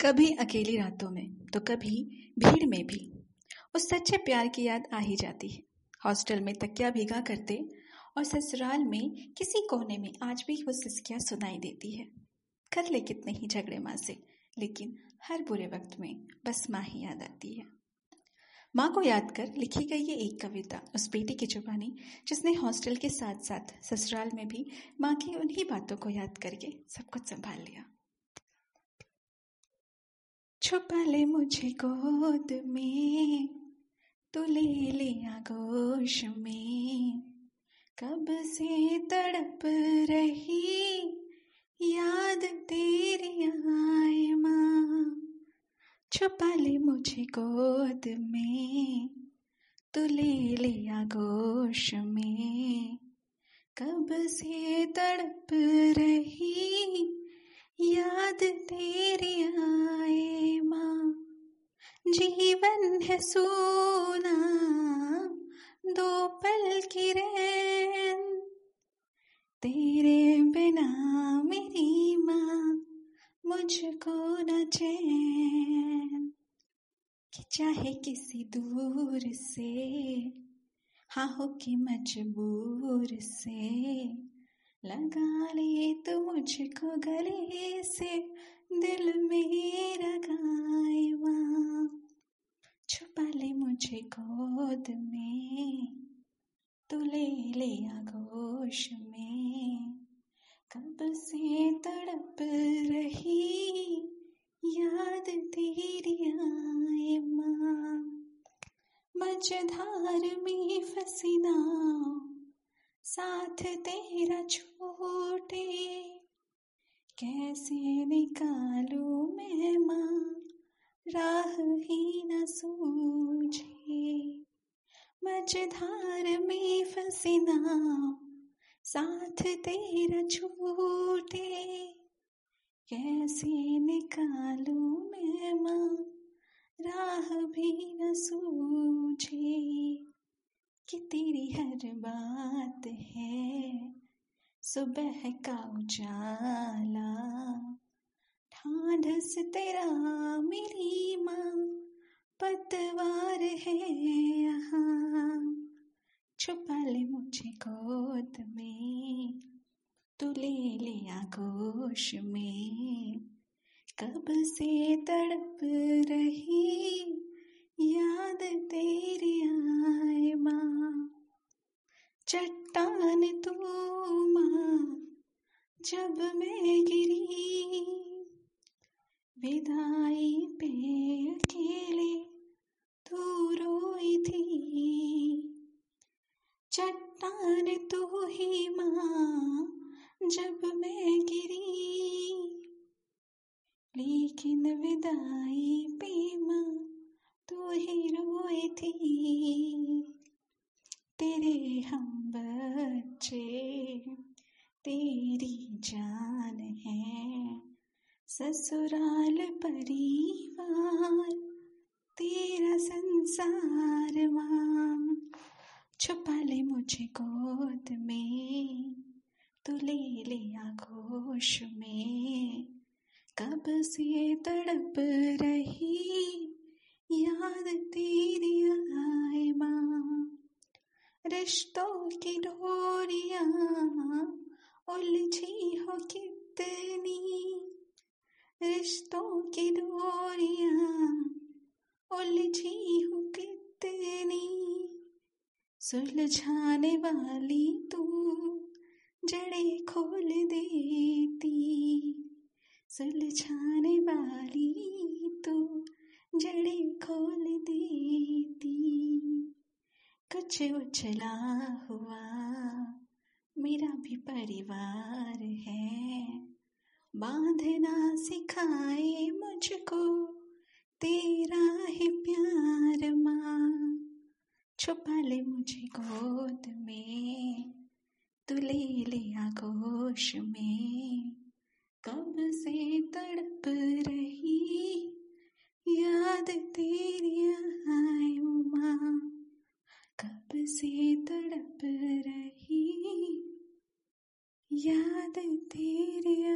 कभी अकेली रातों में तो कभी भीड़ में भी। उस सच्चे प्यार की याद आ ही जाती है। हॉस्टल में तकिया भीगा करते और ससुराल में किसी कोने में आज भी वो सिस्किया सुनाई देती है। कर ले कितने ही झगड़े माँ से लेकिन हर बुरे वक्त में बस माँ ही याद आती है। माँ को याद कर लिखी गई ये एक कविता उस बेटी की जुबानी, जिसने हॉस्टल के साथ साथ ससुराल में भी माँ की उन्हीं बातों को याद करके सब कुछ संभाल लिया। छुपा ले मुझे गोद में तो ले लिया गोश में। कब से तड़प रही, याद तेरी आए माँ। छुपा ले मुझे गोद में तो ले लिया गोश में। कब से तड़प रही सोना, दो पल की रैन। तेरे बिना मेरी माँ मुझको न चैन। कि चाहे किसी दूर से हाँ हो कि मजबूर से, लगा ले तो मुझको गले से, दिल मेरा गायवा छुपा ले मुझे गोद में, तू ले ले आगोश में। कब से तड़प रही याद तेरी आए माँ। मझधार में फसी नाव साथ तेरा छोटे। कैसे निकालू मैं माँ? राह ही न सूझे। मझधार में फसी नाव साथ तेरा छूटे। कैसे निकालू मैं माँ, राह भी न सूझे। कि तेरी हर बात है, सुबह का उजाला। ढांढस तेरा मेरी माँ, पतवार है यहाँ। छुपा ले मुझे गोद में, तू ले लिया गोश में। कब से तड़प रही याद तेरी आए माँ, चट्टान तू माँ, जब मैं गिरी विदाई पे अकेले तू रोई थी चट्टान तू ही माँ जब मैं गिरी। लेकिन विदाई पे माँ तू ही रोई थी। तेरे हम ससुराल परिवार, तेरा संसार माँ छुपा ले मुझे गोद में, तू ले लिया घोष में। कब से तड़प रही, याद तेरी आए माँ। रिश्तों की डोरिया, उलझी हो कितनी रिश्तों की डोरिया उलझी हो कितनी। सुलझाने वाली तू जड़े खोल देती। सुलझाने वाली तू जड़े खोल देती। कुछ उछला हुआ मेरा भी परिवार है। बांधना सिखाए मुझको, तेरा ही प्यार माँ। छुपा ले मुझे गोद में, तू ले लिया गोश में। कब से तड़प रही, याद तेरी आए माँ। कब से तड़प रही, याद तेरी